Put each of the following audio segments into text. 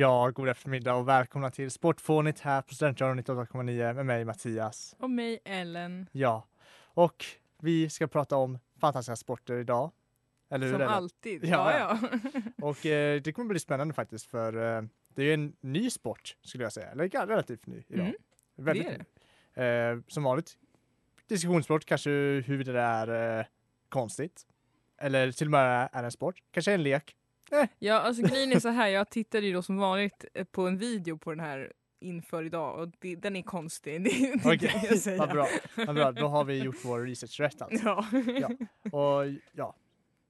Ja, god eftermiddag och välkomna till Sportfånigt här på Studentradion 98,9 med mig Mattias. Och mig Ellen. Ja, och vi ska prata om fantastiska sporter idag. Eller hur? Som Ellen? alltid. Ja, Ja, ja. Och eh, det kommer bli spännande faktiskt för eh, det är ju en ny sport skulle jag säga, eller relativt ny idag. Mm, Väldigt det är ny. Eh, som vanligt, diskussionssport, kanske huruvida det är eh, konstigt. Eller till och med är en sport, kanske en lek. ja, alltså grejen är så här. Jag tittade ju då som vanligt eh, på en video på den här inför idag och det, den är konstig. Det, det Okej, kan jag säga. vad bra. Vad bra. Då har vi gjort vår research rätt alltså. Ja. Ja. Och ja,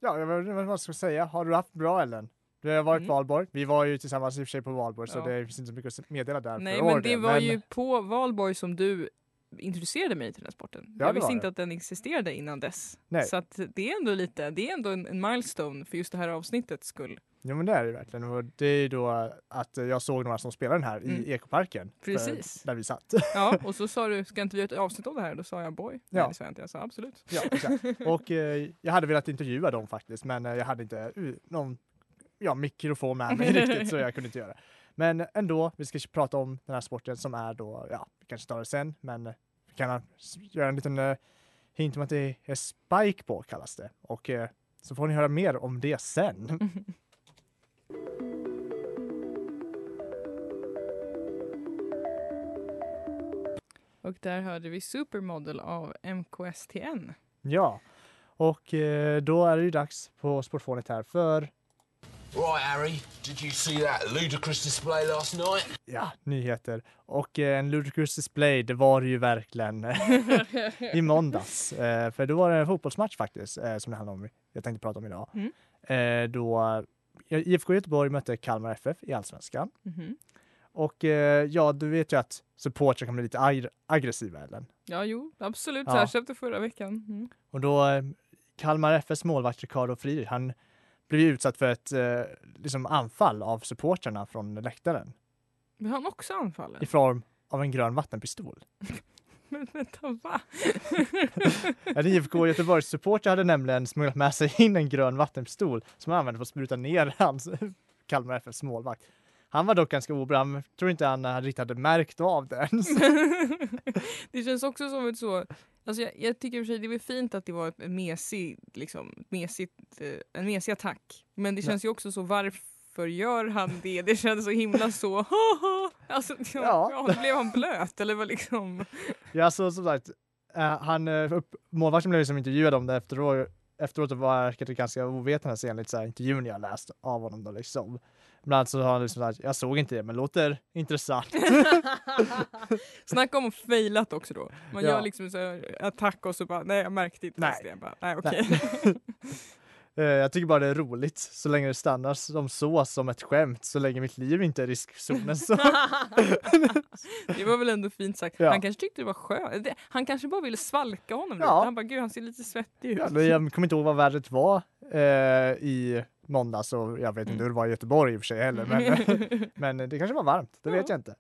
ja jag vet inte vad ska jag säga. Har du haft bra Ellen? Du har varit Mm. Valborg. Vi var ju tillsammans i och för sig på Valborg så Ja. det finns inte så mycket att meddela där. Nej för men år det det. var ju på Valborg som du introducerade mig till den här sporten. Ja, jag visste inte det. att den existerade innan dess. Nej. Så att det är ändå lite, det är ändå en, en milestone för just det här avsnittets skull. Ja men det är det verkligen. Och det är ju då att jag såg några som spelar den här Mm. i Ekoparken. för- Precis. Där vi satt. Ja, och så sa du, ska inte vi göra ett avsnitt om det här? Då sa jag boy. Ja. Nej, det sa jag inte. Jag sa absolut. ja, exakt. Och eh, jag hade velat intervjua dem faktiskt men eh, jag hade inte uh, någon ja, mikrofon med mig riktigt så jag kunde inte göra det. Men ändå, vi ska prata om den här sporten som är då, ja, vi kanske tar det sen, men vi kan göra en liten eh, hint om att det är spikeball kallas det. Och eh, så får ni höra mer om det sen. Och där hörde vi Supermodel av MKSTN. Ja, och eh, då är det ju dags på Sportfånigt här för Right, Harry, did you see that ludicrous display last night? Ja, nyheter. Och eh, en ludicrous display, det var det ju verkligen i måndags. Eh, för då var det en fotbollsmatch faktiskt eh, som det handlar om. Jag tänkte prata om idag. Mm. Eh, då eh, IFK Göteborg mötte Kalmar FF i Allsvenskan. Mhm. Och eh, ja, du vet ju att supportrar kan bli lite ag- aggressiva, Ellen. Ja, jo, absolut. Ja. Särskilt efter förra veckan. Mm. Och då eh, Kalmar FFs målvakt Ricardo Friedrich, han blev utsatt för ett eh, liksom anfall av supportrarna från läktaren Men han också anfaller? i form av en grön vattenpistol. Men vänta, va? En IFK Göteborgs supporter hade nämligen smugglat med sig in en grön vattenpistol som han använde för att spruta ner hans Kalmar FFs målvakt. Han var dock ganska obra, han tror inte han riktigt hade märkt av det ens. det känns också som ett så... Alltså jag, jag tycker för sig det var fint att det var ett mesig, liksom, mesigt, eh, en mesig attack. Men det känns ju också så, varför gör han det? Det känns så himla så... alltså, ja. Ja. Ja, blev han blöt eller vad liksom? Ja, så som sagt, eh, han, eh, upp, målvakten blev liksom intervjuad om det efteråt. Efteråt var det ganska ovetandes enligt så här, intervjun jag läst av honom då liksom. Bland annat så har han liksom sagt, jag såg inte det men låter intressant. Snacka om failat också då. Man Ja. gör liksom så här attack och så bara, nej jag märkte inte Nej. det. Bara, nej okej. Eh, Jag tycker bara det är roligt så länge det stannar som så, som ett skämt, så länge mitt liv inte är i riskzonen. Så. det var väl ändå fint sagt. Ja. Han kanske tyckte det var skönt. Han kanske bara ville svalka honom lite. Ja. Han bara, gud han ser lite svettig ut. Ja, jag kommer inte ihåg vad vädret var eh, i måndags och jag vet inte Mm. hur det var i Göteborg i och för sig heller. Men, men det kanske var varmt, det vet Ja. jag inte.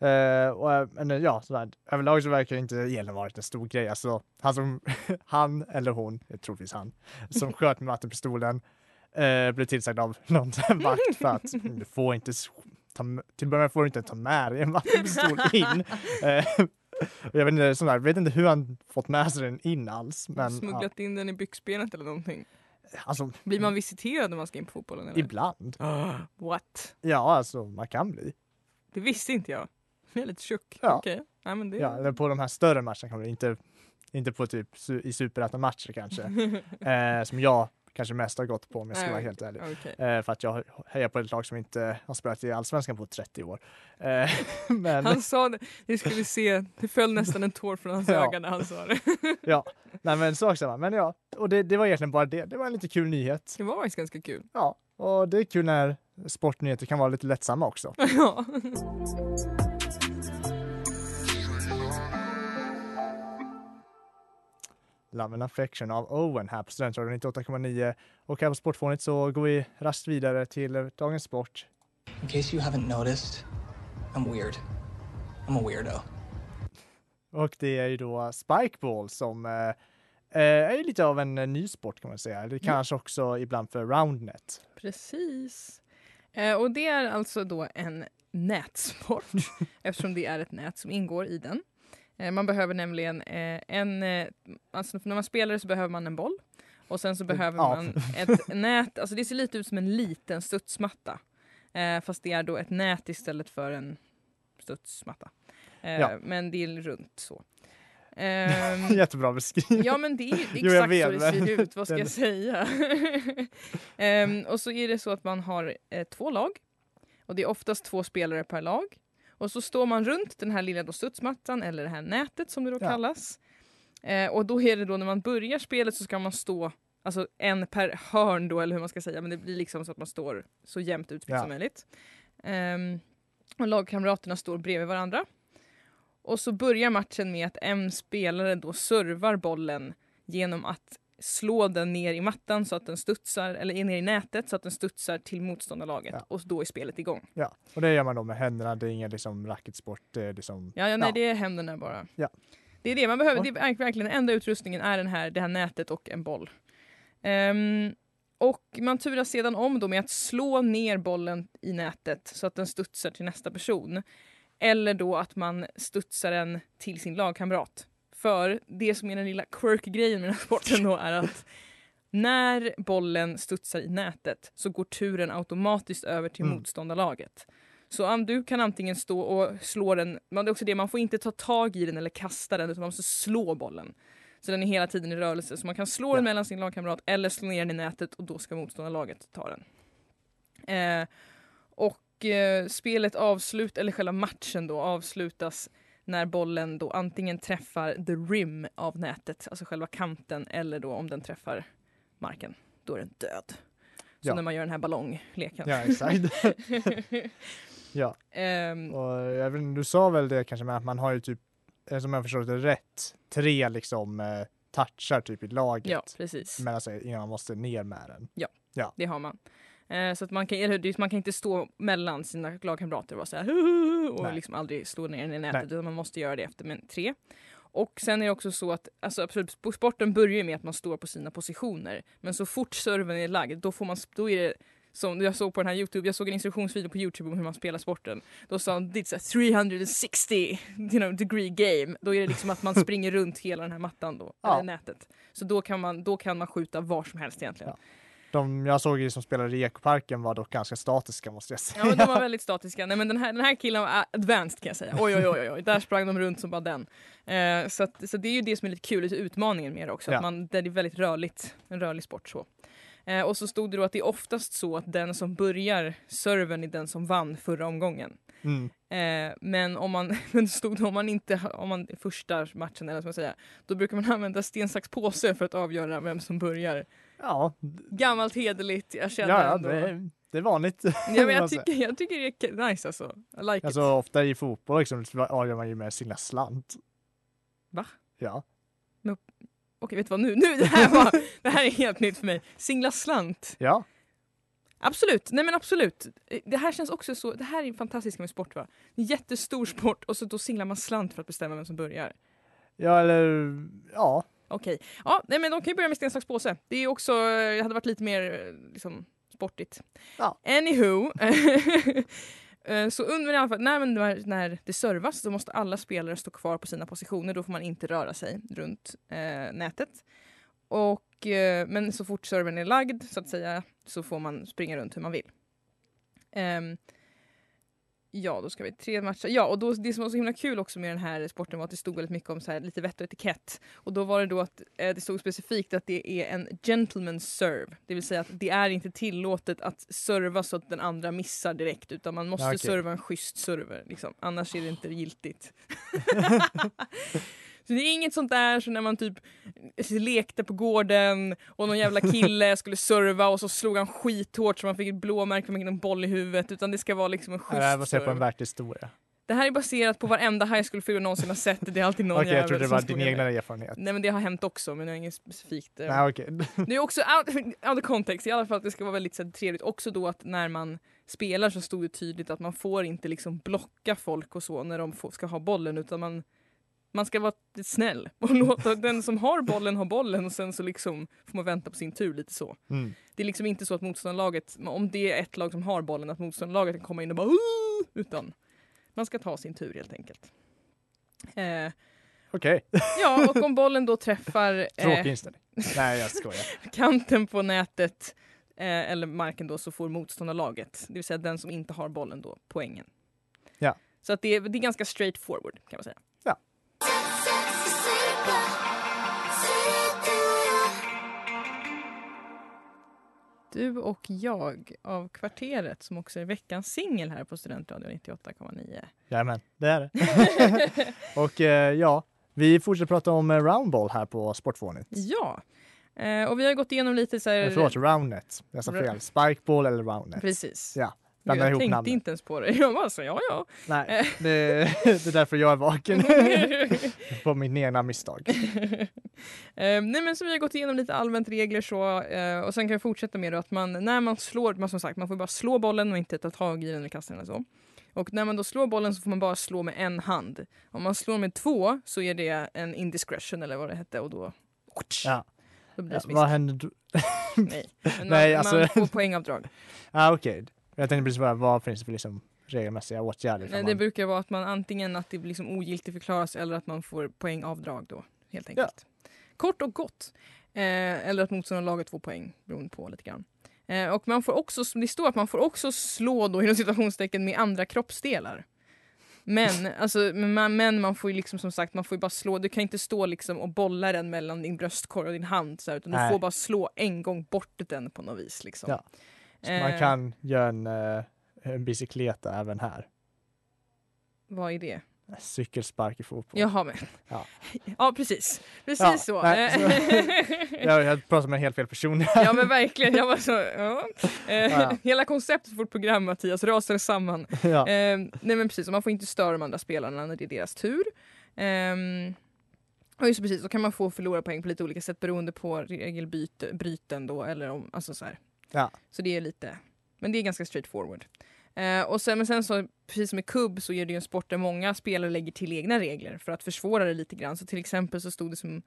Eh, och, eh, men eh, ja, sådär. överlag så verkar inte elen varit en stor grej. Alltså, han, som, han eller hon, jag tror troligtvis han, som sköt med vattenpistolen eh, blev tillsagd av någon vakt för att du får inte ta, till med får du inte ta med dig en vattenpistol in. Och jag vet inte, sådär, jag vet inte hur han fått med sig den in alls. Men, ja, Smugglat in den i byxbenet eller någonting. Alltså, Blir man visiterad när man ska in på fotbollen? Eller? ibland. What? Ja, alltså man kan bli. Det visste inte jag. Jag är lite tjock. Ja. Okej. Nej, men det... Ja, eller på de här större matcherna kan man inte Inte på typ su- i superettan-matcher kanske. eh, som jag kanske mest har gått på om jag ska vara helt ärlig. Okej. Eh, för att jag hejar på ett lag som inte har spelat i Allsvenskan på 30 år. Eh, men Han sa det, ni skulle se, det föll nästan en tår från hans Ja. öga när han sa det. nej men sak samma. Men ja, och det, det var egentligen bara det. Det var en lite kul nyhet. Det var faktiskt ganska kul. Ja, och det är kul när sportnyheter kan vara lite lättsamma också. Ja. Love and Affection av Owen här på Studentradion 98,9. Och här på Sportfånigt så går vi raskt vidare till dagens sport. In case you haven't noticed, I'm weird. I'm a weirdo. Och det är ju då Spikeball som eh, eh, är ju lite av en eh, ny sport kan man säga. Det kanske också ibland för roundnet. Precis. Eh, och det är alltså då en nätsport eftersom det är ett nät som ingår i den. Eh, man behöver nämligen eh, en, eh, alltså när man spelar så behöver man en boll och sen så behöver Ja. man ett nät, alltså det ser lite ut som en liten studsmatta. Fast det är då ett nät istället för en studsmatta. Ja. Men det är runt så. Ehm, Jättebra beskrivning. Ja men det är ju Jo, exakt så det ser ut, vad ska jag säga? Ehm, och så är det så att man har eh, två lag och det är oftast två spelare per lag. Och så står man runt den här lilla då studsmattan eller det här nätet som det då Ja. kallas. Eh, och då är det då när man börjar spelet så ska man stå Alltså en per hörn då eller hur man ska säga men det blir liksom så att man står så jämnt utspritt Ja. som möjligt. Ehm, och lagkamraterna står bredvid varandra. Och så börjar matchen med att en spelare då servar bollen genom att slå den ner i mattan så att den studsar, eller ner i nätet så att den studsar till motståndarlaget Ja. och då är spelet igång. Ja, och det gör man då med händerna. Det är ingen liksom racketsport. Det är liksom, Ja, ja nej Ja. det är händerna bara. Ja. Det är det man behöver, det är verk- verkligen enda utrustningen är den här, det här nätet och en boll. Ehm, och man turas sedan om då med att slå ner bollen i nätet så att den studsar till nästa person. Eller då att man studsar den till sin lagkamrat. För det som är den lilla quirk-grejen med den här sporten då är att när bollen studsar i nätet så går turen automatiskt över till Mm. motståndarlaget. Så du kan antingen stå och slå den, men det är också det, man får inte ta tag i den eller kasta den utan man måste slå bollen. Så den är hela tiden i rörelse så man kan slå den Ja. mellan sin lagkamrat eller slå ner den i nätet och då ska motståndarlaget ta den. Eh, och eh, spelet avslut, eller själva matchen då avslutas när bollen då antingen träffar the rim av nätet, alltså själva kanten, eller då om den träffar marken. Då är den död. Så Ja. när man gör den här ballongleken. ja, exakt. ja, Ehm, och jag vet, du sa väl det kanske med att man har ju typ, eh, som jag förstår det rätt, tre liksom eh, touchar typ i laget. ja, precis. mellan sig innan man måste ner med den. Det har man. Eh, så att man kan, man kan inte stå mellan sina lagkamrater och vara så här "Huhuhu", och Nej. liksom aldrig slå ner den i nätet Nej. utan man måste göra det efter men, tre. Och sen är det också så att alltså, absolut, sp- sporten börjar med att man står på sina positioner men så fort serven är lagd då, får man, då är det som jag såg på den här Youtube, jag såg en instruktionsvideo på Youtube om hur man spelar sporten. Då sa han it's a 360 you know, degree game. Då är det liksom att man springer runt hela den här mattan då, Ja. eller nätet. Så då kan, man, då kan man skjuta var som helst egentligen. Ja. De jag såg ju som spelade i ekoparken var dock ganska statiska måste jag säga. Ja, de var väldigt statiska. Nej, men den, här, den här killen var advanced kan jag säga. Oj, oj, oj, oj, där sprang de runt som bara den. Eh, så, att, så det är ju det som är lite kul, lite utmaningen med det också. Ja. Att man, det är väldigt rörligt, en rörlig sport så. Eh, och så stod det då att det är oftast så att den som börjar serven är den som vann förra omgången. Mm. Eh, men om man, men stod det, om man inte, om man första matchen eller vad man säga, då brukar man använda sten, sax, påse för att avgöra vem som börjar. Ja, Gammalt hederligt, jag känner ja, ja ändå. det, är, det är vanligt. Ja, men jag, säger. tycker, jag tycker det är nice alltså. I like Alltså it. ofta i fotboll liksom, avgör man ju med sina slant. Va? Ja. Okej, vet du vad nu? nu det, här var, det här är helt nytt för mig. Singla slant. Ja, Absolut, nej men absolut. Det här känns också så, det här är fantastiskt med sport va? En jättestor sport och så då singlar man slant för att bestämma vem som börjar. ja eller ja. Okej, ja nej men de kan ju börja med sten, sax, påse. Det är också, eh, det hade varit lite mer eh, liksom sportigt. Ja. Anywho. Eh, Så under i alla fall, när, när, när det servas så måste alla spelare stå kvar på sina positioner. Då får man inte röra sig runt eh, nätet. Och, eh, men så fort servern är lagd så att säga så får man springa runt hur man vill. Ehm, Ja, då ska vi tre matcher. Ja, och då, det som var så himla kul också med den här sporten var att det stod väldigt mycket om så här, lite vett och etikett. Och då var det då att eh, det stod specifikt att det är en gentleman's serve. Det vill säga att det är inte tillåtet att serva så att den andra missar direkt utan man måste okej. serva en schysst server. Liksom. Annars är det inte giltigt. Så det är inget sånt där som när man typ lekte på gården och någon jävla kille skulle serva och så slog han skithårt så man fick ett blåmärke med en boll i huvudet utan det ska vara liksom en Det här är schysst baserat på en serve. verklig historia. Det här är baserat på varenda high school-film jag någonsin har sett. Det är alltid någon jag jävel trodde det var din egna erfarenhet. Nej men det har hänt också men det är inget specifikt. eh. Nej, okej. Det är också out, out of context, i alla fall att det ska vara väldigt så trevligt. Också då att när man spelar så stod det tydligt att man får inte liksom blocka folk och så när de får, ska ha bollen utan man, man ska vara snäll och låta den som har bollen ha bollen och sen så liksom får man vänta på sin tur lite så. Mm. Det är liksom inte så att motståndarlaget, om det är ett lag som har bollen, att motståndarlaget kan komma in och bara "Ooh!" utan man ska ta sin tur helt enkelt. Eh, Okej, ja, och om bollen då träffar tråkig eh, inställning. Nej, jag skojar. kanten på nätet eh, eller marken då så får motståndarlaget, det vill säga den som inte har bollen då, poängen. Ja. Så att det, är, det är ganska straight forward kan man säga. Du och jag av Kvarteret som också är veckans singel här på Studentradion 98,9. Jajamän, det är det. och eh, ja, vi fortsätter prata om eh, roundball här på Sportfånigt. Ja, eh, och vi har gått igenom lite så här... Förlåt, roundnet. Jag sa fel. Spikeball eller roundnet. Precis. Ja, Gud, blanda jag ihop tänkte namnen. inte ens på det. Jag bara så, ja ja. Nej, det, det är därför jag är vaken. på min egna misstag. Eh, nej men så vi har gått igenom lite allmänt regler så eh, och sen kan jag fortsätta med att man när man slår, man som sagt man får bara slå bollen och inte ta tag i den eller kasta den eller så. Och när man då slår bollen så får man bara slå med en hand. Om man slår med två så är det en indiscretion eller vad det hette och då, Ja. då blir det Ja, vad händer då? Nej, men Nej, man, alltså- man får poängavdrag. Ah, Okej, jag tänkte precis bara, vad finns det för liksom regelmässiga åtgärder? Nej, man- det brukar vara att man antingen att det liksom ogiltigt förklaras eller att man får poängavdrag då helt enkelt. Kort och gott. Eh, eller att motståndarlaget får poäng beroende på lite grann. Eh, och man får också, det står att man får också slå då inom citationstecken med andra kroppsdelar. Men, alltså, men, man, men man får ju liksom som sagt, man får bara slå, du kan inte stå liksom och bolla den mellan din bröstkorg och din hand så här, utan du Nej. får bara slå en gång bort den på något vis. Liksom. Ja. Så man Eh, kan göra en, eh, en bicykleta även här. Vad är det? Cykelspark i fotboll. Jaha, men. Ja. Ja, precis. Precis Ja, så. nej, så- jag, jag pratar med helt fel person. ja, men verkligen. Jag var så, ja. Eh, Ja. Hela konceptet för vårt program, Mattias, rasar samman. ja. Nej, men precis. Man får inte störa de andra spelarna när det är deras tur. Ehm, och just precis, så kan man få förlora poäng på lite olika sätt beroende på regelbryten då, eller om, alltså så här. Ja. Så det är lite, men det är ganska straight forward. Eh, och sen, men sen så, precis som i kubb så är det ju en sport där många spelare lägger till egna regler för att försvåra det lite grann. Så till exempel så stod det som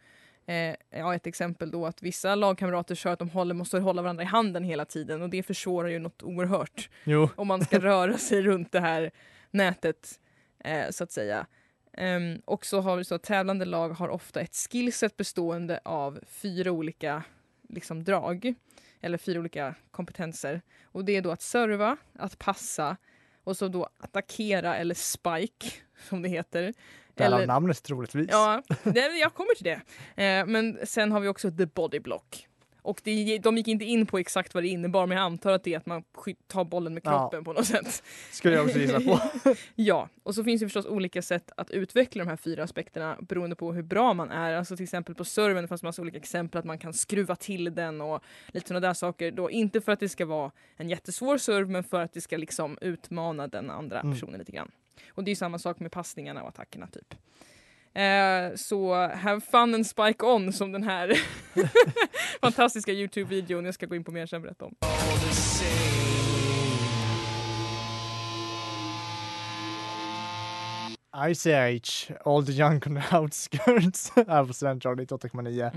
Eh, ja, ett exempel då att vissa lagkamrater kör att de håller, måste hålla varandra i handen hela tiden och det försvårar ju något oerhört Jo, om man ska röra sig runt det här nätet eh, så att säga. Ehm, och så har vi så att tävlande lag har ofta ett skillset bestående av fyra olika liksom, drag eller fyra olika kompetenser. Och det är då att serva, att passa och så då attackera eller spike som det heter. därav namnet troligtvis. Ja, det, jag kommer till det. Eh, men sen har vi också the body block. Och det, de gick inte in på exakt vad det innebar men jag antar att det är att man tar bollen med Ja. kroppen på något sätt. Skulle jag också gissa på. Ja, och så finns det förstås olika sätt att utveckla de här fyra aspekterna beroende på hur bra man är. Alltså till exempel på serven fanns massa olika exempel att man kan skruva till den och lite sådana där saker. Då, inte för att det ska vara en jättesvår serve men för att det ska liksom utmana den andra Mm. personen lite grann. Och det är samma sak med passningarna och attackerna typ. Eh, så have fun and spike on som den här fantastiska Youtube-videon jag ska gå in på mer sen berätta om. Ice Age, All the Young on the Outskirts här på Studentradion 98,9.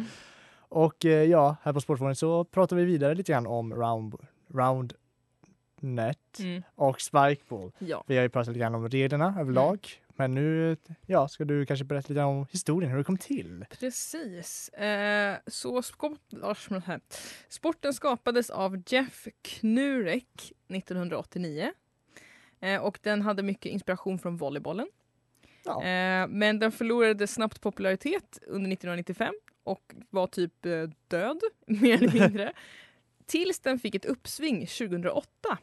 Och eh, ja, här på Sportfånet så pratar vi vidare lite grann om round, round net Mm. och spikeball. Ja. Vi har ju pratat lite grann om reglerna överlag. Men nu ja, ska du kanske berätta lite om historien, hur det kom till. Precis. Eh, så. Sporten skapades av Jeff Knurek 1989. Eh, och den hade mycket inspiration från volleybollen. Ja. Eh, men den förlorade snabbt popularitet under 1995 och var typ eh, död, mer eller mindre. Tills den fick ett uppsving 2008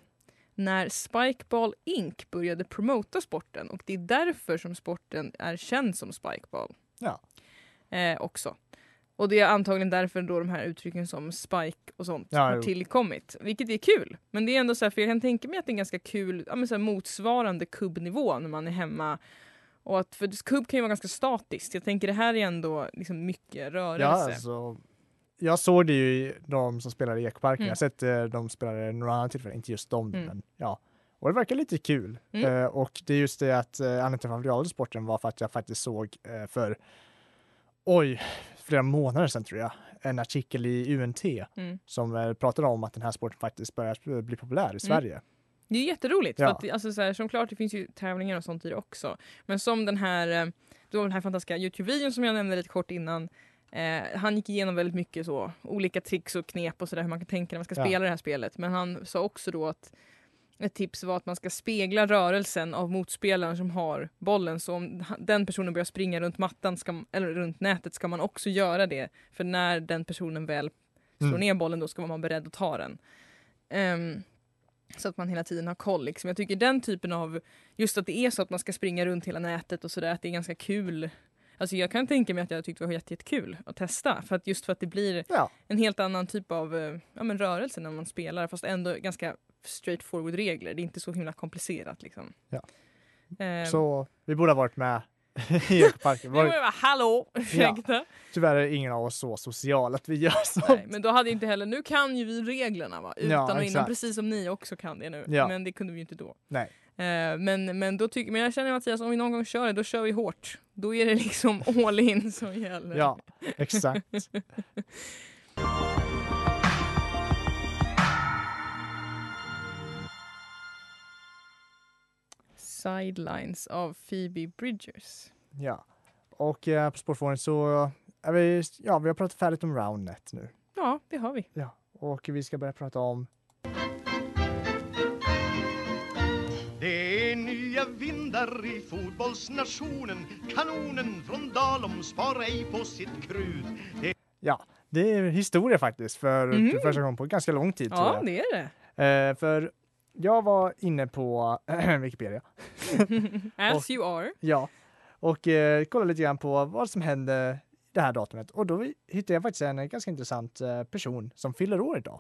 när Spikeball Inc började promota sporten och det är därför som sporten är känd som Spikeball. Ja. Eh, också. Och det är antagligen därför då de här uttrycken som spike och sånt Ja, har jo. tillkommit. Vilket är kul. Men det är ändå så här, för jag kan tänka mig att det är en ganska kul, ja, men så motsvarande kubbnivå när man är hemma. Och att, för kubb kan ju vara ganska statiskt. Jag tänker det här är ändå liksom mycket rörelse. Ja, alltså, jag såg det ju de som spelar i Ekoparken. Mm. Jag har sett eh, de spelare några andra tillfällen, inte just dem, Mm. men ja. Och det verkar lite kul. Mm. Eh, och det är just det att eh, anledningen till att jag valde sporten var för att jag faktiskt såg eh, för, oj, flera månader sedan tror jag, en artikel i UNT Mm. som eh, pratade om att den här sporten faktiskt börjar bli populär i Sverige. Det är jätteroligt. Ja. För att, alltså, så här, som klart, det finns ju tävlingar och sånt i det också. Men som den här, eh, var den här fantastiska Youtube-videon som jag nämnde lite kort innan. Eh, han gick igenom väldigt mycket så, olika tricks och knep och sådär hur man kan tänka när man ska Ja. spela det här spelet. Men han sa också då att ett tips var att man ska spegla rörelsen av motspelaren som har bollen. Så om den personen börjar springa runt mattan, ska, eller runt nätet, ska man också göra det. För när den personen väl slår Mm. ner bollen, då ska man vara beredd att ta den. Ehm, så att man hela tiden har koll. Liksom. Jag tycker den typen av, just att det är så att man ska springa runt hela nätet och sådär, att det är ganska kul. Alltså jag kan tänka mig att jag tyckte det var jätte- jättekul att testa. För att just för att det blir Ja, en helt annan typ av eh, ja, men rörelse när man spelar fast ändå ganska straightforward regler. Det är inte så himla komplicerat liksom. Ja. Ehm, så vi borde ha varit med i Ekoparken. det var bara, hallå! Ursäkta. Tyvärr är ingen av oss så social att vi gör sånt. Nej, men då hade inte heller, nu kan ju vi reglerna va? Utan Ja, och innan, precis som ni också kan det nu. Ja. Men det kunde vi ju inte då. Nej. Eh, men, men, då tycker, men jag känner Mattias, om vi någon gång kör det, då kör vi hårt. Då är det liksom all in som gäller. Ja, exakt. Sidelines av Phoebe Bridgers. Ja, och eh, på Sportfåren så är vi, ja, vi har pratat färdigt om Roundnet nu. Ja, det har vi. Ja, och vi ska börja prata om vindar i fotbollsnationen Kanonen från Dalom sparar ej på sitt krut Ja, det är historia faktiskt för för första gången på ganska lång tid tror Ja, jag. det är det. Eh, för jag var inne på Wikipedia. As Och- you are. Ja, och eh, kollade lite grann på vad som hände det här datumet och då hittade jag faktiskt en ganska intressant eh, person som fyller år idag.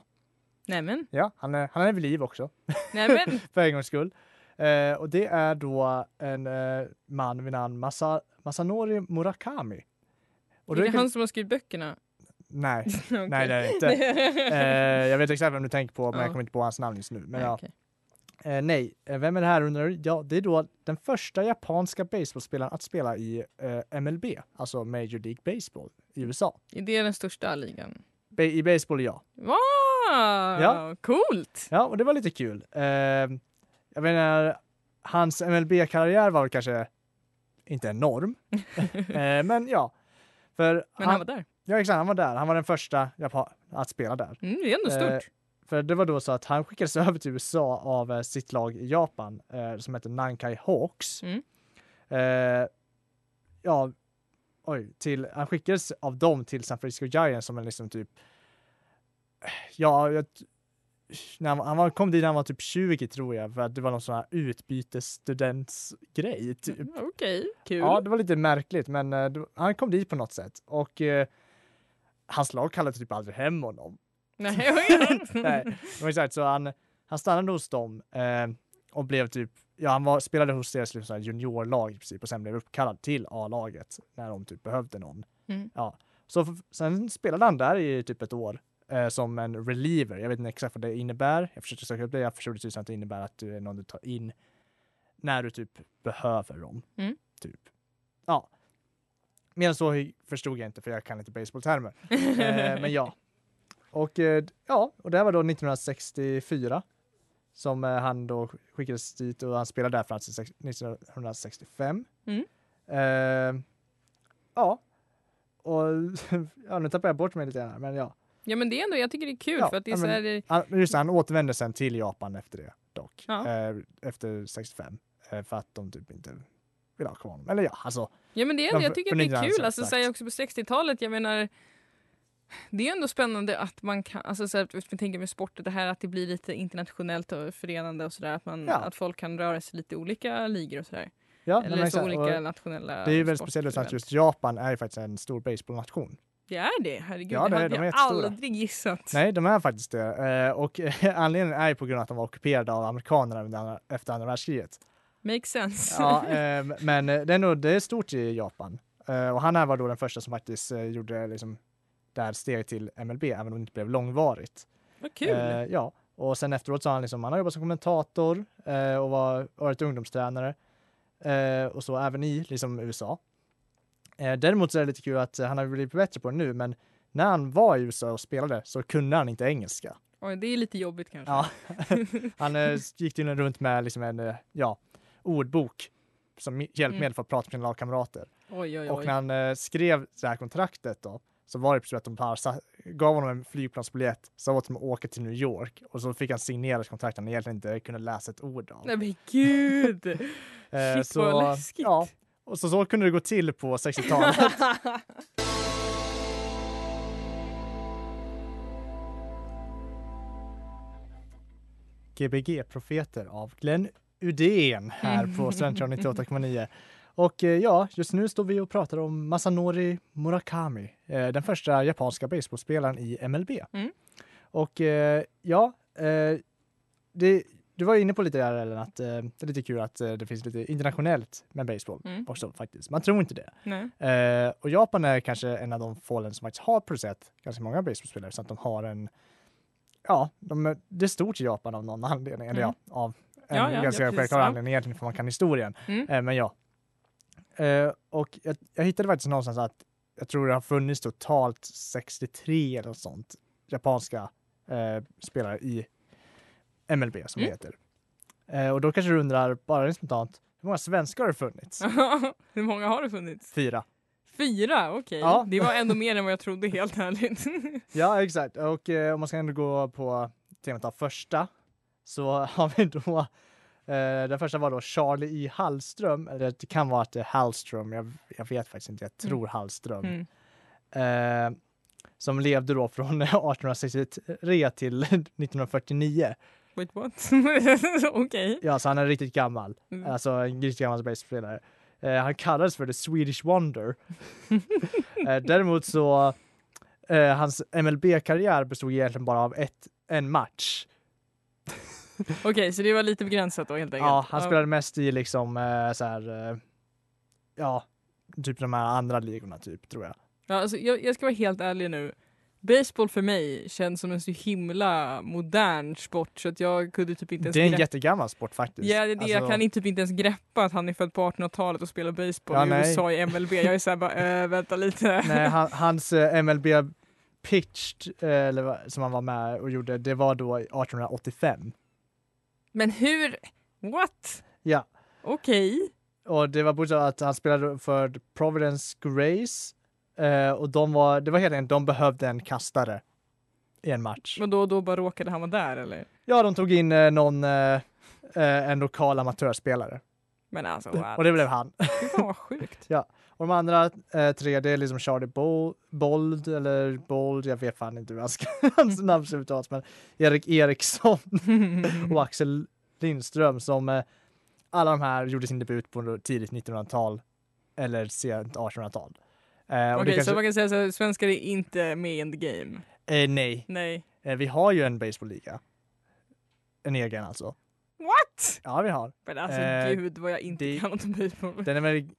Nämen, Ja, han är, han är vid liv också nämen. för en gångs skull. Eh, och det är då en eh, man vid namn Masa, Masanori Murakami. Och är det han som har skrivit böckerna? Nej, Okej. nej det är det inte. Eh, jag vet exakt vem du tänker på, men Ja. jag kommer inte på hans namn just nu. Men ja. okej. Eh, nej, Eh, vem är det här undrar? Ja, det är då den första japanska baseballspelaren att spela i eh, MLB, alltså Major League Baseball i USA. Är det den största ligan? Ba- I baseball, ja. Wow! Ja. Coolt! Ja, och det var lite kul. Eh, jag menar, hans MLB-karriär var kanske inte enorm, eh, men ja. För Men han var där. Ja, exakt, han var där. Han var den första japan att spela där. Mm, det är ändå Eh, stort. För det var då så att han skickades över till USA av eh, sitt lag i Japan eh, som heter Nankai Hawks. Mm. Eh, ja, oj, till, han skickades av dem till San Francisco Giants som en liksom typ, ja, jag, när han, han var, kom dit när han var typ 20 tror jag, för att det var någon sån här utbytesstudentsgrej. Typ. Mm, Okej, kul. Ja, det var lite märkligt, men det- han kom dit på något sätt och eh, hans lag kallade typ aldrig hem honom. Nej, Nej, exakt så han, han stannade hos dem eh, och blev typ, ja han var, spelade hos deras liksom, juniorlag i princip och sen blev uppkallad till A-laget när de typ behövde någon. Mm. Ja, så sen spelade han där i typ ett år eh, som en reliever. Jag vet inte exakt vad det innebär. Jag försökte söka upp det. Jag förstod det att det innebär att du är någon du tar in när du typ behöver dem. Mm. Typ. Ja. Mer än så förstod jag inte för jag kan inte baseballtermer. eh, men ja. Och eh, ja, och det här var då 1964 som eh, han då skickades dit och han spelade där fram till sex- 1965. Mm. Eh, ja, och ja, nu tappar jag bort mig lite grann här, men ja. Ja men det är ändå, jag tycker det är kul Ja, för att det är ja, så men- här, Han, just det, han återvände sen till Japan efter det. dock Ja. eh, efter 65 eh, för att de typ inte vill ha kvar honom. Eller ja, alltså. Ja men det är, De jag tycker det är kul. Alltså, säga också på 60-talet, jag menar det är ändå spännande att man kan, alltså så här, vi tänker med sporten, det här att det blir lite internationellt och förenande och sådär. Att, man- Ja. att folk kan röra sig lite i olika ligor och sådär. Ja, men Eller så olika nationella det är ju väldigt speciellt att just Japan är ju faktiskt en stor baseballnation. Det är det, herregud. Ja, det- det hade de är jag aldrig gissat. Nej, de är faktiskt det. Eh, och anledningen är ju på grund av att de var ockuperade av amerikanerna efter andra världskriget. Makes sense. Ja, eh, men eh, det är, nog, det är stort i Japan. Eh, och han här var då den första som faktiskt gjorde liksom, det här steget till MLB, även om det inte blev långvarigt. Vad kul. Ja, och sen efteråt så har han, liksom, han har jobbat som kommentator och var, varit ungdomstränare. Och så även i liksom, USA. Eh, däremot så är det lite kul att eh, han har blivit bättre på det nu, men när han var i USA och spelade så kunde han inte engelska. Oj, det är lite jobbigt kanske. Ja. han eh, gick tydligen runt med liksom en ja, ordbok som hjälpmedel Mm. för att prata med sina lagkamrater. Oj, oj, Och oj. när han skrev det här kontraktet då, så var det så att de sa, gav honom en flygplansbiljett, sa åt honom att åka till New York och så fick han signera kontrakt han egentligen inte kunde läsa ett ord av. Nej men gud! Shit vad läskigt. Ja, och så, så kunde det gå till på 60-talet. Gbg-profeter av Glenn Udén här på Studentradion 98,9. Och eh, ja, just nu står vi och pratar om Masanori Murakami, eh, den första japanska baseballspelaren i MLB. Mm. Och eh, ja, det, du var inne på lite där Ellen, att eh, det är lite kul att eh, det finns lite internationellt med baseball Mm. också faktiskt. Man tror inte det. Eh, och Japan är kanske en av de få länder som faktiskt har producerat ganska många baseballspelare så att de har en, ja, de, det är stort i Japan av någon anledning, eller Mm. ja, av en Ja, ja, ganska ja, självklar ja. anledning egentligen för man kan historien. Mm. Eh, men ja. Eh, och jag, jag hittade faktiskt någonstans att jag tror det har funnits totalt 63 eller något sånt japanska eh, spelare i MLB som det Mm. heter. Eh, och då kanske du undrar, bara spontant, hur många svenskar har det funnits? Hur många har det funnits? Fyra. Fyra, okej. Ja. Det var ändå mer än vad jag trodde helt ärligt. Ja, exakt. Och eh, om man ska ändå gå på temat av första så har vi då eh, den första var då Charlie E. Hallström, eller det kan vara att det är Hallström, jag, jag vet faktiskt inte, jag tror Hallström. Mm. Eh, som levde då från 1863 till 1949. Wait what? okej. Ja, så han är riktigt gammal. Mm. Alltså en riktigt gammal baseballspelare. Eh, han kallades för the Swedish Wonder. eh, däremot så, eh, hans MLB-karriär bestod egentligen bara av ett, en match. Okej, så det var lite begränsat då helt enkelt? Ja, han spelade mest i liksom eh, så här, eh, ja, typ de här andra ligorna typ, tror jag. Ja, alltså, jag, jag ska vara helt ärlig nu. Baseball för mig känns som en så himla modern sport så att jag kunde typ inte ens Det är en jättegammal sport faktiskt. Ja, det det. jag Alltså, kan inte, typ inte ens greppa att han är född på 1800-talet och spelar baseball Ja, i nej. USA i MLB. Jag är såhär bara, äh, vänta lite. Nej, han, hans eh, MLB pitched, eh, eller som han var med och gjorde, det var då 1885. Men hur? What? Ja. Okej. Och det var både att han spelade för Providence Grace eh, och de var, det var helt enkelt, de behövde en kastare i en match. Men då, då bara råkade han vara där eller? Ja, de tog in eh, någon, eh, eh, en lokal amatörspelare Men alltså what? och det blev han. Fan vad sjukt. Och de andra eh, tre, det är liksom Charlie Bo- Bold eller Bold, jag vet fan inte hur han ska, hans namn ska uttalas, men Erik Eriksson och Axel Lindström som eh, alla de här gjorde sin debut på tidigt 1900-tal eller sent 1800-tal. Eh, Okej, det kanske, så man kan säga här, svenskar är inte med in the game. eh, nej, Nej. eh, vi har ju en baseballliga. En egen alltså. What? Ja, vi har. Men alltså Eh, gud vad jag inte det- kan något om baseball. Den är väl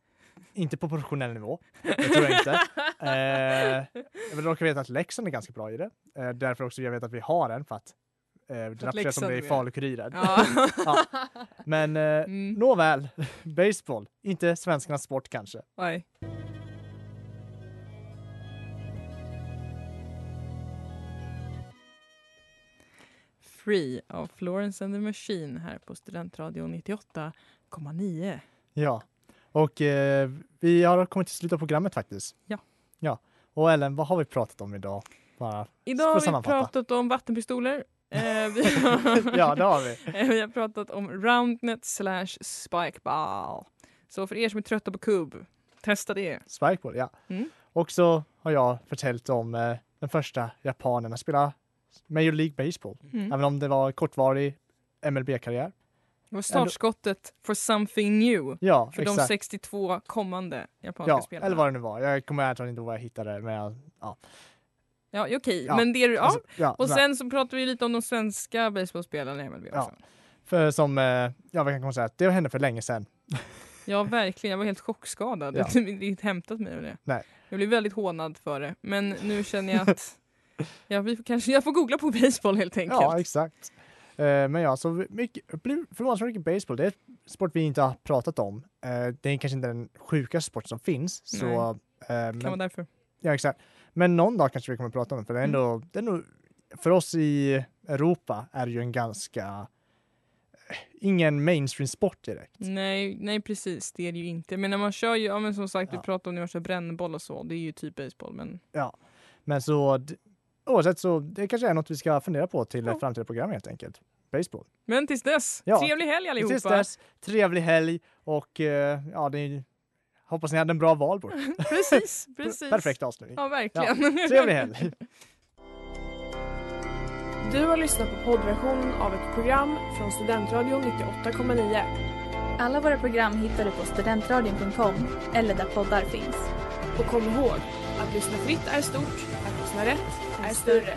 inte på professionell nivå, det tror jag inte. Eh, vill råka veta att Leksand är ganska bra i det. Eh, därför också jag vet att vi har en för att eh, det rapporteras om Leksand det i är. Falu-Kuriren. Ja. Ja. Men eh, Mm. nåväl, baseball, inte svenskarnas sport kanske. Nej. Free av Florence and the Machine här på Studentradion 98,9. Ja, och eh, vi har kommit till slutet av programmet faktiskt. Ja. Ja, och Ellen, vad har vi pratat om idag? Bara Idag har vi sammanfatta. pratat om vattenpistoler, Eh, vi, har, Ja, det har vi. Eh, vi har pratat om roundnet slash spikeball. Så för er som är trötta på kubb, testa det. Spikeball, ja. Mm. Och så har jag förtäljt om eh, den första japanen att spela Major League Baseball. Mm. Även om det var kortvarig MLB-karriär. Det var startskottet for something new Ja, för de exakt. 62 kommande japanska Ja, spelarna. eller vad det nu var. Jag kommer ärligt inte ihåg vad jag hittade. Men ja. Ja, okej. Ja, Men det, du- ja. Alltså, ja, Och sen så pratar vi lite om de svenska baseballspelarna i MLB Ja. också. För som, eh, ja vad kan man säga, det hände för länge sedan. Ja, verkligen. Jag var helt chockskadad. Ja. Jag har inte hämtat mig av det. Nej. Jag blev väldigt hånad för det. Men nu känner jag att ja, vi får kanske, jag får googla på baseball helt enkelt. Ja, exakt. Eh, men ja, så mycket, förvånansvärt mycket baseball. Det är en sport vi inte har pratat om. Eh, det är kanske inte den sjukaste sport som finns. Så, Nej. eh, kan vara men, därför. ja, exakt. Men någon dag kanske vi kommer att prata om det. För det är ändå, Mm. det är nog, för oss i Europa är det ju en ganska, ingen mainstream-sport direkt. Nej, nej, precis. Det är det ju inte. Men när man kör ju, ja men som sagt, Ja. vi pratar om när man kör brännboll och så. Det är ju typ baseball. Men Ja, men så oavsett så det kanske är något vi ska fundera på till Ja. framtida program helt enkelt. Baseball. Men tills dess, Ja. trevlig helg allihopa! Tills dess, trevlig helg och eh, ja, det, hoppas ni hade en bra valborg. Precis, precis. Perfekt avslutning. Ja, verkligen. Trevlig helg. Du har lyssnat på poddversionen av ett program från Studentradion 98,9. Alla våra program hittar du på studentradion.com eller där poddar finns. Och kom ihåg, att lyssna fritt är stort, att lyssna rätt är större.